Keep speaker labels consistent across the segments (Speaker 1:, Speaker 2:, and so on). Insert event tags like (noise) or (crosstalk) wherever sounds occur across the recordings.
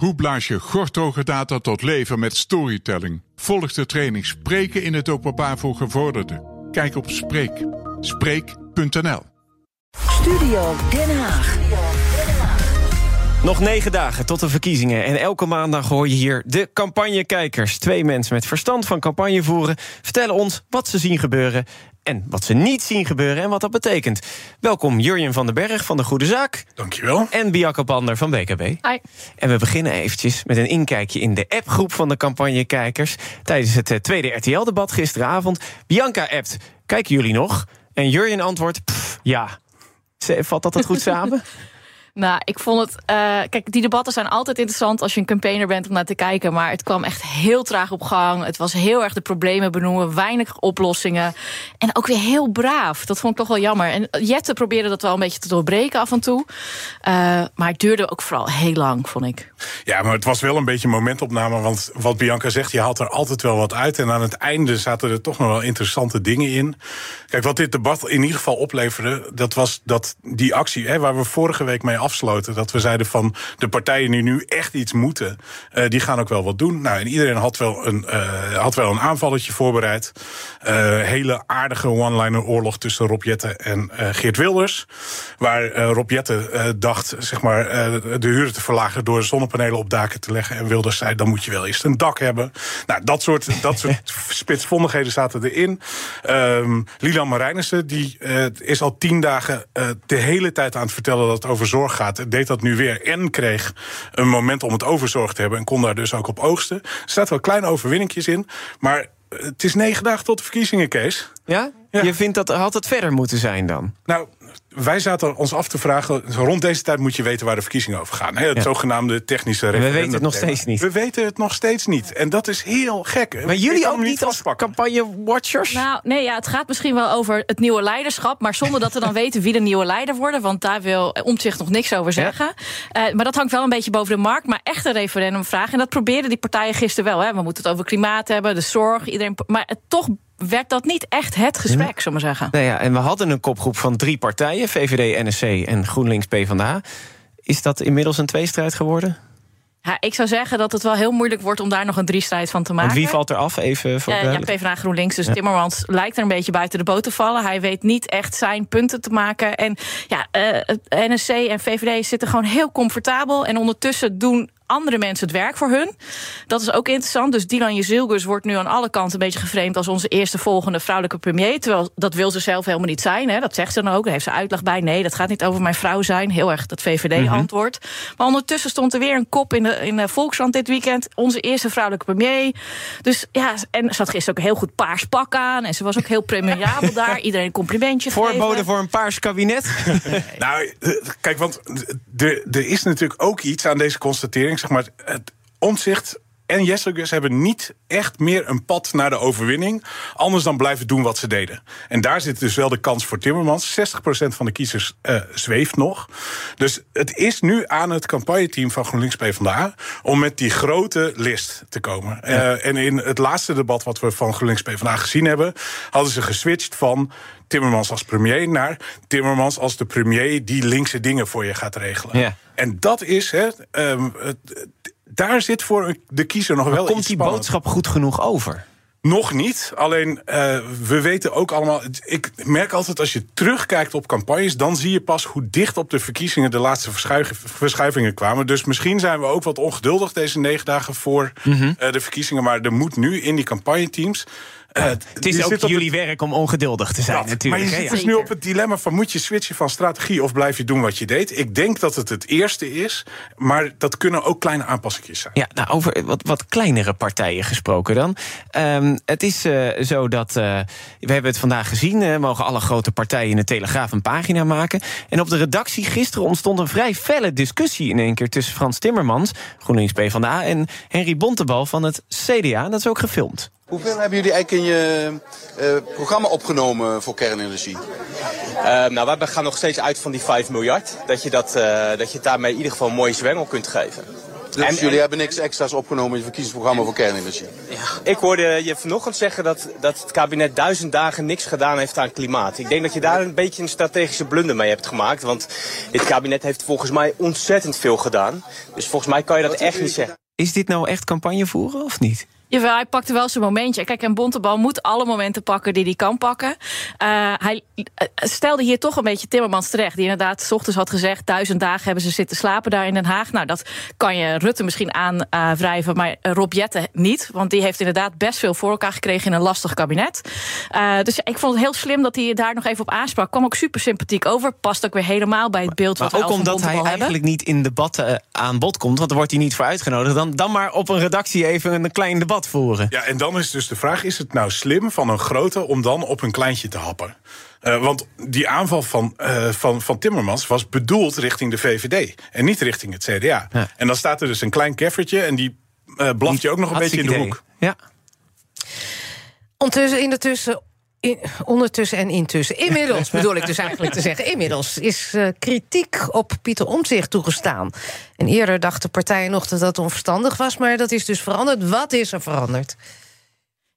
Speaker 1: Hoe blaas je gorthoge data tot leven met storytelling? Volg de training Spreken in het openbaar voor gevorderden. Kijk op Spreek. Spreek.nl
Speaker 2: Studio Den Haag.
Speaker 3: Nog negen dagen tot de verkiezingen. En elke maandag hoor je hier de campagnekijkers. Twee mensen met verstand van campagne voeren vertellen ons wat ze zien gebeuren en wat ze niet zien gebeuren en wat dat betekent. Welkom Jurjen van den Berg van de Goede Zaak.
Speaker 4: Dankjewel.
Speaker 3: En Bianca Pander van BKB.
Speaker 5: Hi.
Speaker 3: En we beginnen eventjes met een inkijkje in de appgroep van de campagnekijkers... tijdens het eh, tweede RTL-debat gisteravond. Bianca appt, kijken jullie nog? En Jurjen antwoordt, ja. Valt dat het goed samen? (laughs)
Speaker 5: Nou, ik vond het. Uh, kijk, die debatten zijn altijd interessant als je een campaigner bent om naar te kijken. Maar het kwam echt heel traag op gang. Het was heel erg de problemen benoemen, weinig oplossingen. En ook weer heel braaf. Dat vond ik toch wel jammer. En Jette probeerde dat wel een beetje te doorbreken af en toe. Uh, maar het duurde ook vooral heel lang, vond ik.
Speaker 4: Ja, maar het was wel een beetje momentopname. Want wat Bianca zegt, je haalt er altijd wel wat uit. En aan het einde zaten er toch nog wel interessante dingen in. Kijk, wat dit debat in ieder geval opleverde, dat was dat die actie hè, waar we vorige week mee afsloten. Dat we zeiden van de partijen die nu echt iets moeten, uh, die gaan ook wel wat doen. Nou, en iedereen had wel een, uh, had wel een aanvalletje voorbereid. Uh, hele aardige one-liner oorlog tussen Rob Jetten en Geert Wilders. Waar Rob Jetten dacht, zeg maar, de huren te verlagen door zonnepanelen op daken te leggen. En Wilders zei, dan moet je wel eerst een dak hebben. Nou, dat soort, dat soort (laughs) spitsvondigheden zaten erin. Um, Lilan Marijnissen, die is al tien dagen de hele tijd aan het vertellen dat het over zorg deed dat nu weer. En kreeg een moment om het overzorg te hebben. En kon daar dus ook op oogsten. Er staat wel kleine overwinningjes in. Maar het is negen dagen tot de verkiezingen, Kees.
Speaker 3: Ja? Ja? Je vindt dat had het verder moeten zijn dan?
Speaker 4: Nou, wij zaten ons af te vragen. Rond deze tijd moet je weten waar de verkiezingen over gaan. Het ja. zogenaamde technische referendum.
Speaker 3: We weten het nog steeds niet.
Speaker 4: We weten het nog steeds niet. En dat is heel gek.
Speaker 3: Maar jullie ook niet als campagne-watchers?
Speaker 5: Nou, nee, ja, het gaat misschien wel over het nieuwe leiderschap. Maar zonder dat we dan (laughs) weten wie de nieuwe leider worden. Want daar wil Omtzigt nog niks over zeggen. Ja. Uh, maar dat hangt wel een beetje boven de markt. Maar echt een referendumvraag. En dat probeerden die partijen gisteren wel. Hè. We moeten het over klimaat hebben, de zorg. Iedereen, maar het, toch werd dat niet echt het gesprek, zullen we zeggen.
Speaker 3: Nou ja, en we hadden een kopgroep van drie partijen... VVD, NSC en GroenLinks PvdA. Is dat inmiddels een tweestrijd geworden?
Speaker 5: Ja, ik zou zeggen dat het wel heel moeilijk wordt om daar nog een drie-strijd van te maken.
Speaker 3: Want wie valt er af, even voor
Speaker 5: uh, Ja, PvdA GroenLinks. Dus ja. Timmermans lijkt er een beetje buiten de boot te vallen. Hij weet niet echt zijn punten te maken. En ja, uh, NSC en VVD zitten gewoon heel comfortabel. En ondertussen doen andere mensen het werk voor hun. Dat is ook interessant. Dus Dylan Jezilgus wordt nu aan alle kanten een beetje geframed... als onze eerste volgende vrouwelijke premier. Terwijl dat wil ze zelf helemaal niet zijn. Hè. Dat zegt ze dan ook. Daar heeft ze uitleg bij. Nee, dat gaat niet over mijn vrouw zijn. Heel erg dat VVD-antwoord. Mm -hmm. Maar ondertussen stond er weer een kop in de, in de Volkskrant dit weekend. Onze eerste vrouwelijke premier. Dus ja, en ze had gisteren ook een heel goed paars pak aan. En ze was ook heel premierabel daar. (laughs) Iedereen een complimentje
Speaker 3: Voorbode voor een paars kabinet? (laughs)
Speaker 4: nou, kijk, want er is natuurlijk ook iets aan deze constatering zeg maar, het omzicht en Jesselgus hebben niet echt meer een pad naar de overwinning. Anders dan blijven doen wat ze deden. En daar zit dus wel de kans voor Timmermans. 60% van de kiezers uh, zweeft nog. Dus het is nu aan het campagneteam van GroenLinks PvdA... om met die grote list te komen. Ja. Uh, en in het laatste debat wat we van GroenLinks PvdA gezien hebben... hadden ze geswitcht van Timmermans als premier naar Timmermans als de premier die linkse dingen voor je gaat regelen.
Speaker 3: Ja.
Speaker 4: En dat is, hè, um, daar zit voor de kiezer nog
Speaker 3: maar
Speaker 4: wel
Speaker 3: komt
Speaker 4: iets
Speaker 3: die
Speaker 4: spannend.
Speaker 3: boodschap goed genoeg over?
Speaker 4: Nog niet. Alleen, uh, we weten ook allemaal. Ik merk altijd als je terugkijkt op campagnes. dan zie je pas hoe dicht op de verkiezingen de laatste verschuivingen kwamen. Dus misschien zijn we ook wat ongeduldig deze negen dagen voor mm -hmm. uh, de verkiezingen. Maar er moet nu in die campagneteams.
Speaker 3: Uh, het is ook jullie het... werk om ongeduldig te zijn,
Speaker 4: dat,
Speaker 3: natuurlijk.
Speaker 4: Maar je zit dus nu op het dilemma van... moet je switchen van strategie of blijf je doen wat je deed? Ik denk dat het het eerste is, maar dat kunnen ook kleine aanpassingen zijn.
Speaker 3: Ja, nou, over wat, wat kleinere partijen gesproken dan. Um, het is uh, zo dat, uh, we hebben het vandaag gezien... Uh, mogen alle grote partijen in de Telegraaf een pagina maken. En op de redactie gisteren ontstond een vrij felle discussie... in één keer tussen Frans Timmermans, GroenLinks PvdA... en Henry Bontebal van het CDA. Dat is ook gefilmd.
Speaker 6: Hoeveel hebben jullie eigenlijk in je uh, programma opgenomen voor kernenergie?
Speaker 7: Uh, nou, we gaan nog steeds uit van die 5 miljard. Dat je, dat, uh, dat je daarmee in ieder geval een mooie zwengel kunt geven.
Speaker 6: Dus
Speaker 7: En-
Speaker 6: jullie
Speaker 7: en-
Speaker 6: hebben niks extra's opgenomen in je verkiezingsprogramma voor kernenergie.
Speaker 7: Ik hoorde je vanochtend zeggen dat, dat het kabinet duizend dagen niks gedaan heeft aan klimaat. Ik denk dat je daar een beetje een strategische blunder mee hebt gemaakt. Want dit kabinet heeft volgens mij ontzettend veel gedaan. Dus volgens mij kan je dat echt niet zeggen.
Speaker 3: Is dit nou echt campagne voeren of niet?
Speaker 5: Jawel, hij pakte wel zijn momentje. Kijk, een Bontebal moet alle momenten pakken die hij kan pakken. Eh, hij eh, stelde hier toch een beetje Timmermans terecht. Die inderdaad s ochtends had gezegd... duizend dagen hebben ze zitten slapen daar in Den Haag. Nou, dat kan je Rutte misschien aanwrijven, maar Rob Jetten niet. Want die heeft inderdaad best veel voor elkaar gekregen... in een lastig kabinet. Eh, dus ik vond het heel slim dat hij daar nog even op aansprak. Kwam ook super sympathiek over. Past ook weer helemaal bij het beeld wat
Speaker 3: Maar
Speaker 5: we
Speaker 3: ook omdat hij
Speaker 5: hebben.
Speaker 3: eigenlijk niet in debatten eh, aan bod komt, want dan wordt hij niet voor uitgenodigd. Dan, dan maar op een redactie even een klein debat voeren.
Speaker 4: Ja, en dan is dus de vraag: is het nou slim van een grote om dan op een kleintje te happen? Eh, want die aanval van, eh, van, van Timmermans was bedoeld richting de VVD en niet richting het CDA.
Speaker 3: Ja.
Speaker 4: En dan staat er dus een klein keffertje en die eh blaft je ook nog een beetje in de hoek.
Speaker 3: Ja.
Speaker 8: Ondertussen, in de tussen, in- ondertussen en intussen. Inmiddels (laughs) bedoel ik dus eigenlijk te zeggen. Inmiddels is eh, kritiek op Pieter Omtzigt toegestaan. En eerder dachten partijen nog dat dat onverstandig was, maar dat is dus veranderd. Wat is er veranderd?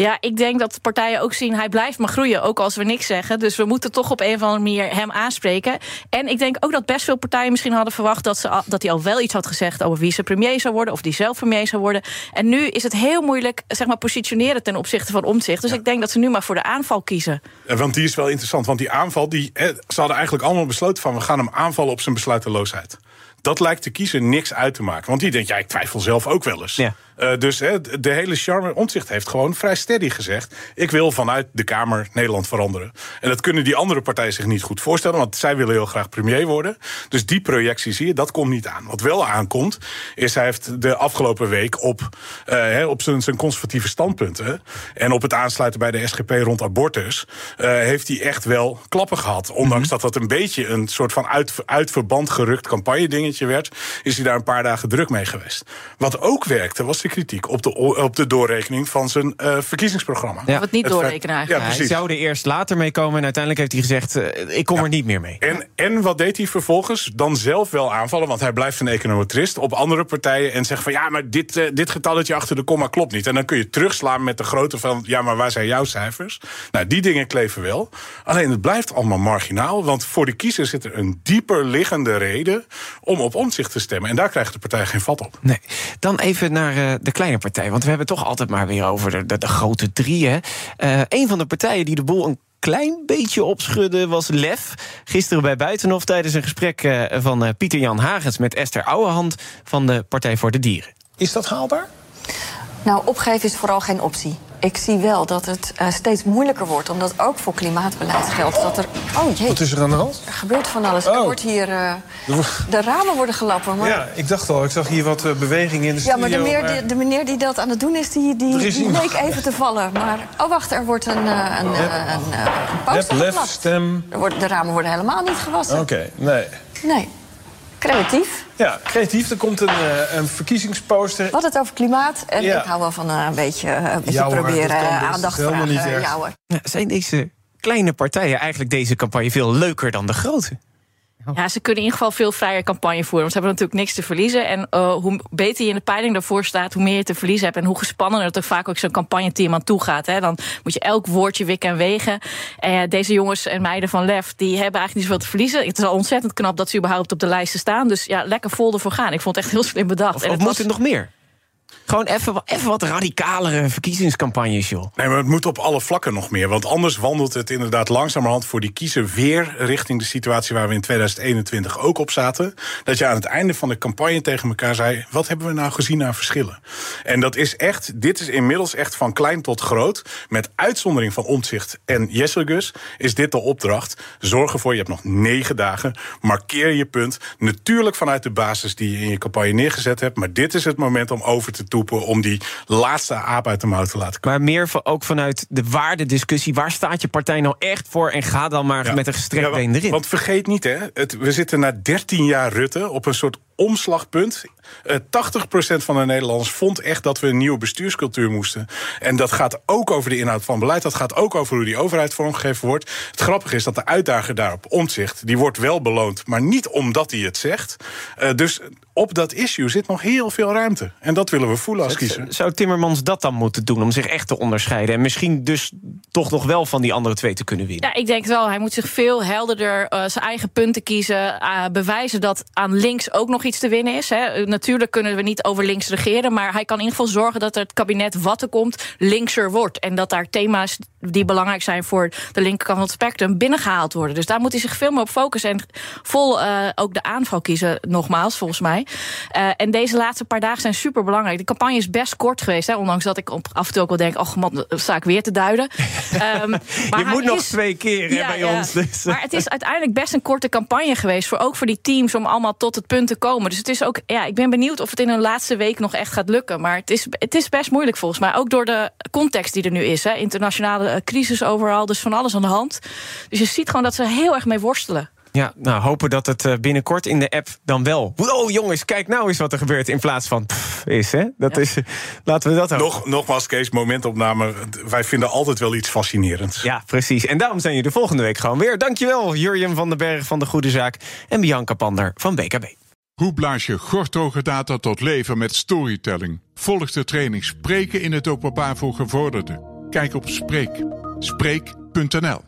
Speaker 5: Ja, ik denk dat de partijen ook zien... hij blijft maar groeien, ook als we niks zeggen. Dus we moeten toch op een of andere manier hem aanspreken. En ik denk ook dat best veel partijen misschien hadden verwacht... dat, ze dat hij al wel iets had gezegd over wie ze premier zou worden... of die zelf premier zou worden. En nu is het heel moeilijk zeg maar, positioneren ten opzichte van omzicht. Dus ik denk dat ze nu maar voor de aanval kiezen.
Speaker 4: Want die is wel interessant. Want die aanval, die, ze hadden eigenlijk allemaal besloten van... we gaan hem aanvallen op zijn besluiteloosheid. Dat lijkt de kiezer niks uit te maken. Want die denkt, ja, ik twijfel zelf ook wel eens.
Speaker 3: Ja.
Speaker 4: Eh, dus hè, de hele charme omzicht heeft gewoon vrij steady gezegd... ik wil vanuit de Kamer Nederland veranderen. En dat kunnen die andere partijen zich niet goed voorstellen... want zij willen heel graag premier worden. Dus die projectie zie je, dat komt niet aan. Wat wel aankomt, is hij heeft de afgelopen week... op, eh, hè, op zijn, zijn conservatieve standpunten... en op het aansluiten bij de SGP rond abortus... eh, heeft hij echt wel klappen gehad. Ondanks dat dat een beetje een soort van uit, uit verband gerukt campagne-dingetje werd... is hij daar een paar dagen druk mee geweest. Wat ook werkte, was kritiek op de, op de doorrekening van zijn eh, verkiezingsprogramma.
Speaker 3: Ja.
Speaker 5: Wat het niet
Speaker 4: Het feit-
Speaker 5: doorrekenen eigenlijk.
Speaker 4: Ja,
Speaker 3: hij zou er eerst later mee komen en uiteindelijk heeft hij gezegd: eh, ik kom er niet meer mee.
Speaker 4: En, en wat deed hij vervolgens? Dan zelf wel aanvallen, want hij blijft een econometrist... op andere partijen en zegt van... ja, maar dit, eh, dit getalletje achter de komma klopt niet. En dan kun je terugslaan met de grootte van... ja, maar waar zijn jouw cijfers? Nou, die dingen kleven wel. Alleen het blijft allemaal marginaal... want voor de kiezer zit er een dieper liggende reden... om op omzicht te stemmen. En daar krijgt de partij geen vat op.
Speaker 3: Nee. Dan even naar eh, de kleine partij. Want we hebben het toch altijd maar weer over de, de, grote drie. Hè. Eh, een van de partijen die de boel een klein beetje opschudde was LEF. Gisteren bij Buitenhof tijdens een gesprek eh, van eh, Pieter Jan Hagens met Esther Ouwehand van de Partij voor de Dieren.
Speaker 9: Is dat haalbaar?
Speaker 10: Nou, opgeven is vooral geen optie. Ik zie wel dat het eh, steeds moeilijker wordt, omdat ook voor klimaatbeleid geldt dat er. Oh jee,
Speaker 9: Wat is er aan de hand?
Speaker 10: er gebeurt van alles.
Speaker 9: Oh.
Speaker 10: Er wordt hier. eh, de ramen worden gelappen. Maar,
Speaker 9: Ja, ik dacht al, ik zag hier wat eh, beweging in de
Speaker 10: Ja,
Speaker 9: studio.
Speaker 10: maar de meneer, die, de meneer die dat aan het doen is, die, die,
Speaker 9: is
Speaker 10: die
Speaker 9: iemand.
Speaker 10: leek even te vallen. Maar, oh wacht, er wordt een, een, eh, een, eh, een
Speaker 9: Lef,
Speaker 10: poster
Speaker 9: lef,
Speaker 10: geplakt.
Speaker 9: stem.
Speaker 10: Er wordt, de ramen worden helemaal niet gewassen.
Speaker 9: Oké, nee.
Speaker 10: Nee. Creatief.
Speaker 9: Ja, creatief. Er komt een, eh, een verkiezingsposter.
Speaker 10: Wat het over klimaat. En
Speaker 9: Ja.
Speaker 10: ik hou wel van eh, een beetje, eh, een beetje proberen aandacht
Speaker 9: helemaal
Speaker 10: vragen.
Speaker 9: niet.
Speaker 10: Ja,
Speaker 3: zijn deze kleine partijen eigenlijk deze campagne veel leuker dan de grote?
Speaker 5: Ja, ze kunnen in ieder geval veel vrijer campagne voeren. Want ze hebben natuurlijk niks te verliezen. En eh, hoe beter je in de peiling daarvoor staat, hoe meer je te verliezen hebt. En hoe gespannender het er vaak ook zo'n campagneteam aan toe gaat. Hè. Dan moet je elk woordje wikken en wegen. En ja, deze jongens en meiden van Lef, die hebben eigenlijk niet zoveel te verliezen. Het is al ontzettend knap dat ze überhaupt op de lijsten staan. Dus ja, lekker vol ervoor gaan. Ik vond het echt heel slim bedacht.
Speaker 3: Of,
Speaker 5: en
Speaker 3: of
Speaker 5: het
Speaker 3: moet
Speaker 5: was-
Speaker 3: het nog meer? Gewoon even, even wat radicalere verkiezingscampagnes, joh.
Speaker 4: Nee, maar het moet op alle vlakken nog meer. Want anders wandelt het inderdaad langzamerhand voor die kiezer weer richting de situatie waar we in 2021 ook op zaten. Dat je aan het einde van de campagne tegen elkaar zei: wat hebben we nou gezien aan verschillen? En dat is echt, dit is inmiddels echt van klein tot groot. Met uitzondering van Omtzigt en Jesselgus is dit de opdracht. Zorg ervoor, je hebt nog negen dagen. Markeer je punt. Natuurlijk vanuit de basis die je in je campagne neergezet hebt. Maar dit is het moment om over te toepen. Om die laatste aap uit de mouw te laten komen.
Speaker 3: Maar meer ook vanuit de waardediscussie. Waar staat je partij nou echt voor? En ga dan maar
Speaker 4: Ja.
Speaker 3: met een gestrekt been erin.
Speaker 4: Want vergeet niet, hè, het, we zitten na 13 jaar Rutte op een soort omslagpunt Eh 80% van de Nederlanders vond echt dat we een nieuwe bestuurscultuur moesten. En dat gaat ook over de inhoud van beleid. Dat gaat ook over hoe die overheid vormgegeven wordt. Het grappige is dat de uitdager daarop omzicht, die wordt wel beloond, maar niet omdat hij het zegt. Eh, dus op dat issue zit nog heel veel ruimte. En dat willen we voelen als kiezer.
Speaker 3: Zou Timmermans dat dan moeten doen om zich echt te onderscheiden? En misschien dus toch nog wel van die andere twee te kunnen winnen?
Speaker 5: Ja, ik denk wel. Hij moet zich veel helderder uh, zijn eigen punten kiezen. Uh, bewijzen dat aan links ook nog iets te winnen is. Hè. Natuurlijk kunnen we niet over links regeren. Maar hij kan in ieder geval zorgen dat het kabinet wat er komt linkser wordt. En dat daar thema's die belangrijk zijn voor de linkerkant van het spectrum binnengehaald worden. Dus daar moet hij zich veel meer op focussen. En vol uh, ook de aanval kiezen, nogmaals, volgens mij. Uh, en deze laatste paar dagen zijn super belangrijk. De campagne is best kort geweest. Hè, ondanks dat ik op, af en toe ook wel denk: oh man, sta ik weer te duiden. (laughs)
Speaker 3: um, maar Je moet nog is, twee keer ja, bij ja, ons. Dus.
Speaker 5: Maar het is uiteindelijk best een korte campagne geweest. Voor, ook voor die teams om allemaal tot het punt te komen. Dus het is ook, ja, ik ben benieuwd of het in een laatste week nog echt gaat lukken. Maar het is, het is best moeilijk volgens mij. Ook door de context die er nu is. Hè. Internationale crisis overal. Dus van alles aan de hand. Dus je ziet gewoon dat ze heel erg mee worstelen.
Speaker 3: Ja, nou hopen dat het binnenkort in de app dan wel. Oh jongens, kijk nou eens wat er gebeurt in plaats van pff, is. Hè? Dat ja. is, laten we dat houden.
Speaker 4: Nog, nogmaals, Kees, momentopname. Wij vinden altijd wel iets fascinerends.
Speaker 3: Ja, precies. En daarom zijn jullie de volgende week gewoon weer. Dankjewel, Jurjen van den Berg van de Goede Zaak en Bianca Pander van BKB.
Speaker 1: Hoe blaas je gorthoge data tot leven met storytelling? Volg de training Spreken in het openbaar voor gevorderden. Kijk op Spreek. Spreek.nl